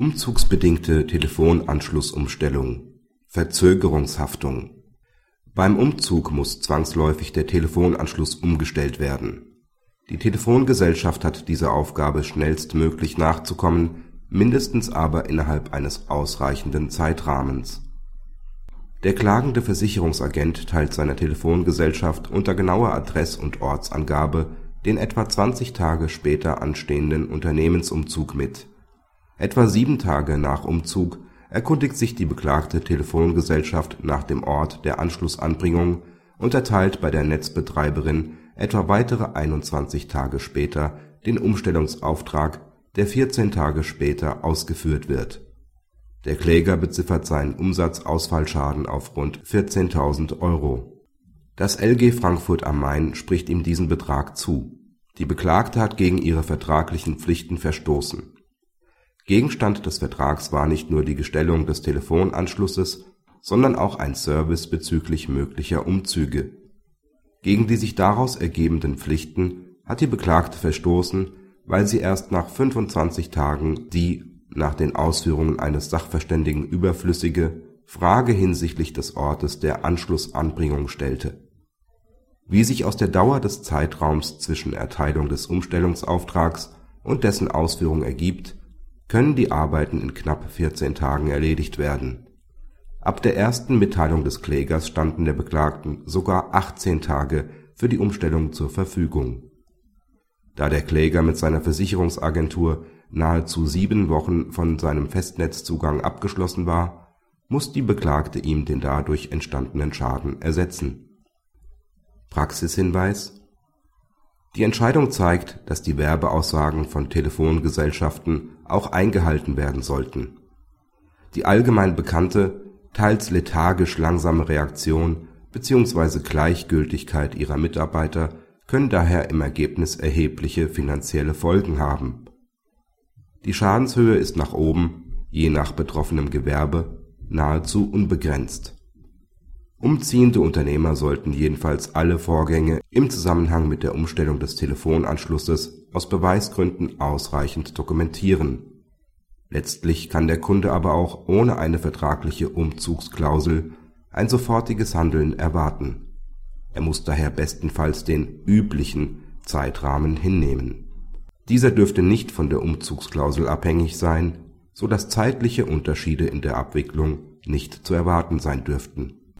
Umzugsbedingte Telefonanschlussumstellung Verzögerungshaftung Beim Umzug muss zwangsläufig der Telefonanschluss umgestellt werden. Die Telefongesellschaft hat dieser Aufgabe schnellstmöglich nachzukommen, mindestens aber innerhalb eines ausreichenden Zeitrahmens. Der klagende Versicherungsagent teilt seiner Telefongesellschaft unter genauer Adress und Ortsangabe den etwa 20 Tage später anstehenden Unternehmensumzug mit Etwa sieben Tage nach Umzug erkundigt sich die beklagte Telefongesellschaft nach dem Ort der Anschlussanbringung und erteilt bei der Netzbetreiberin etwa weitere 21 Tage später den Umstellungsauftrag, der 14 Tage später ausgeführt wird. Der Kläger beziffert seinen Umsatzausfallschaden auf rund 14.000 Euro. Das LG Frankfurt am Main spricht ihm diesen Betrag zu. Die Beklagte hat gegen ihre vertraglichen Pflichten verstoßen Gegenstand des Vertrags war nicht nur die Gestellung des Telefonanschlusses, sondern auch ein Service bezüglich möglicher Umzüge. Gegen die sich daraus ergebenden Pflichten hat die Beklagte verstoßen, weil sie erst nach 25 Tagen die nach den Ausführungen eines Sachverständigen überflüssige Frage hinsichtlich des Ortes der Anschlussanbringung stellte. Wie sich aus der Dauer des Zeitraums zwischen Erteilung des Umstellungsauftrags und dessen Ausführung ergibt können die Arbeiten in knapp 14 Tagen erledigt werden. Ab der ersten Mitteilung des Klägers standen der Beklagten sogar 18 Tage für die Umstellung zur Verfügung. Da der Kläger mit seiner Versicherungsagentur nahezu sieben Wochen von seinem Festnetzzugang abgeschlossen war, muss die Beklagte ihm den dadurch entstandenen Schaden ersetzen. Praxishinweis Die Entscheidung zeigt, dass die Werbeaussagen von Telefongesellschaften auch eingehalten werden sollten. Die allgemein bekannte, teils lethargisch langsame Reaktion bzw. Gleichgültigkeit ihrer Mitarbeiter können daher im Ergebnis erhebliche finanzielle Folgen haben. Die Schadenshöhe ist nach oben, je nach betroffenem Gewerbe, nahezu unbegrenzt. Umziehende Unternehmer sollten jedenfalls alle Vorgänge im Zusammenhang mit der Umstellung des Telefonanschlusses aus Beweisgründen ausreichend dokumentieren. Letztlich kann der Kunde aber auch ohne eine vertragliche Umzugsklausel ein sofortiges Handeln erwarten. Er muss daher bestenfalls den üblichen Zeitrahmen hinnehmen. Dieser dürfte nicht von der Umzugsklausel abhängig sein, so dass zeitliche Unterschiede in der Abwicklung nicht zu erwarten sein dürften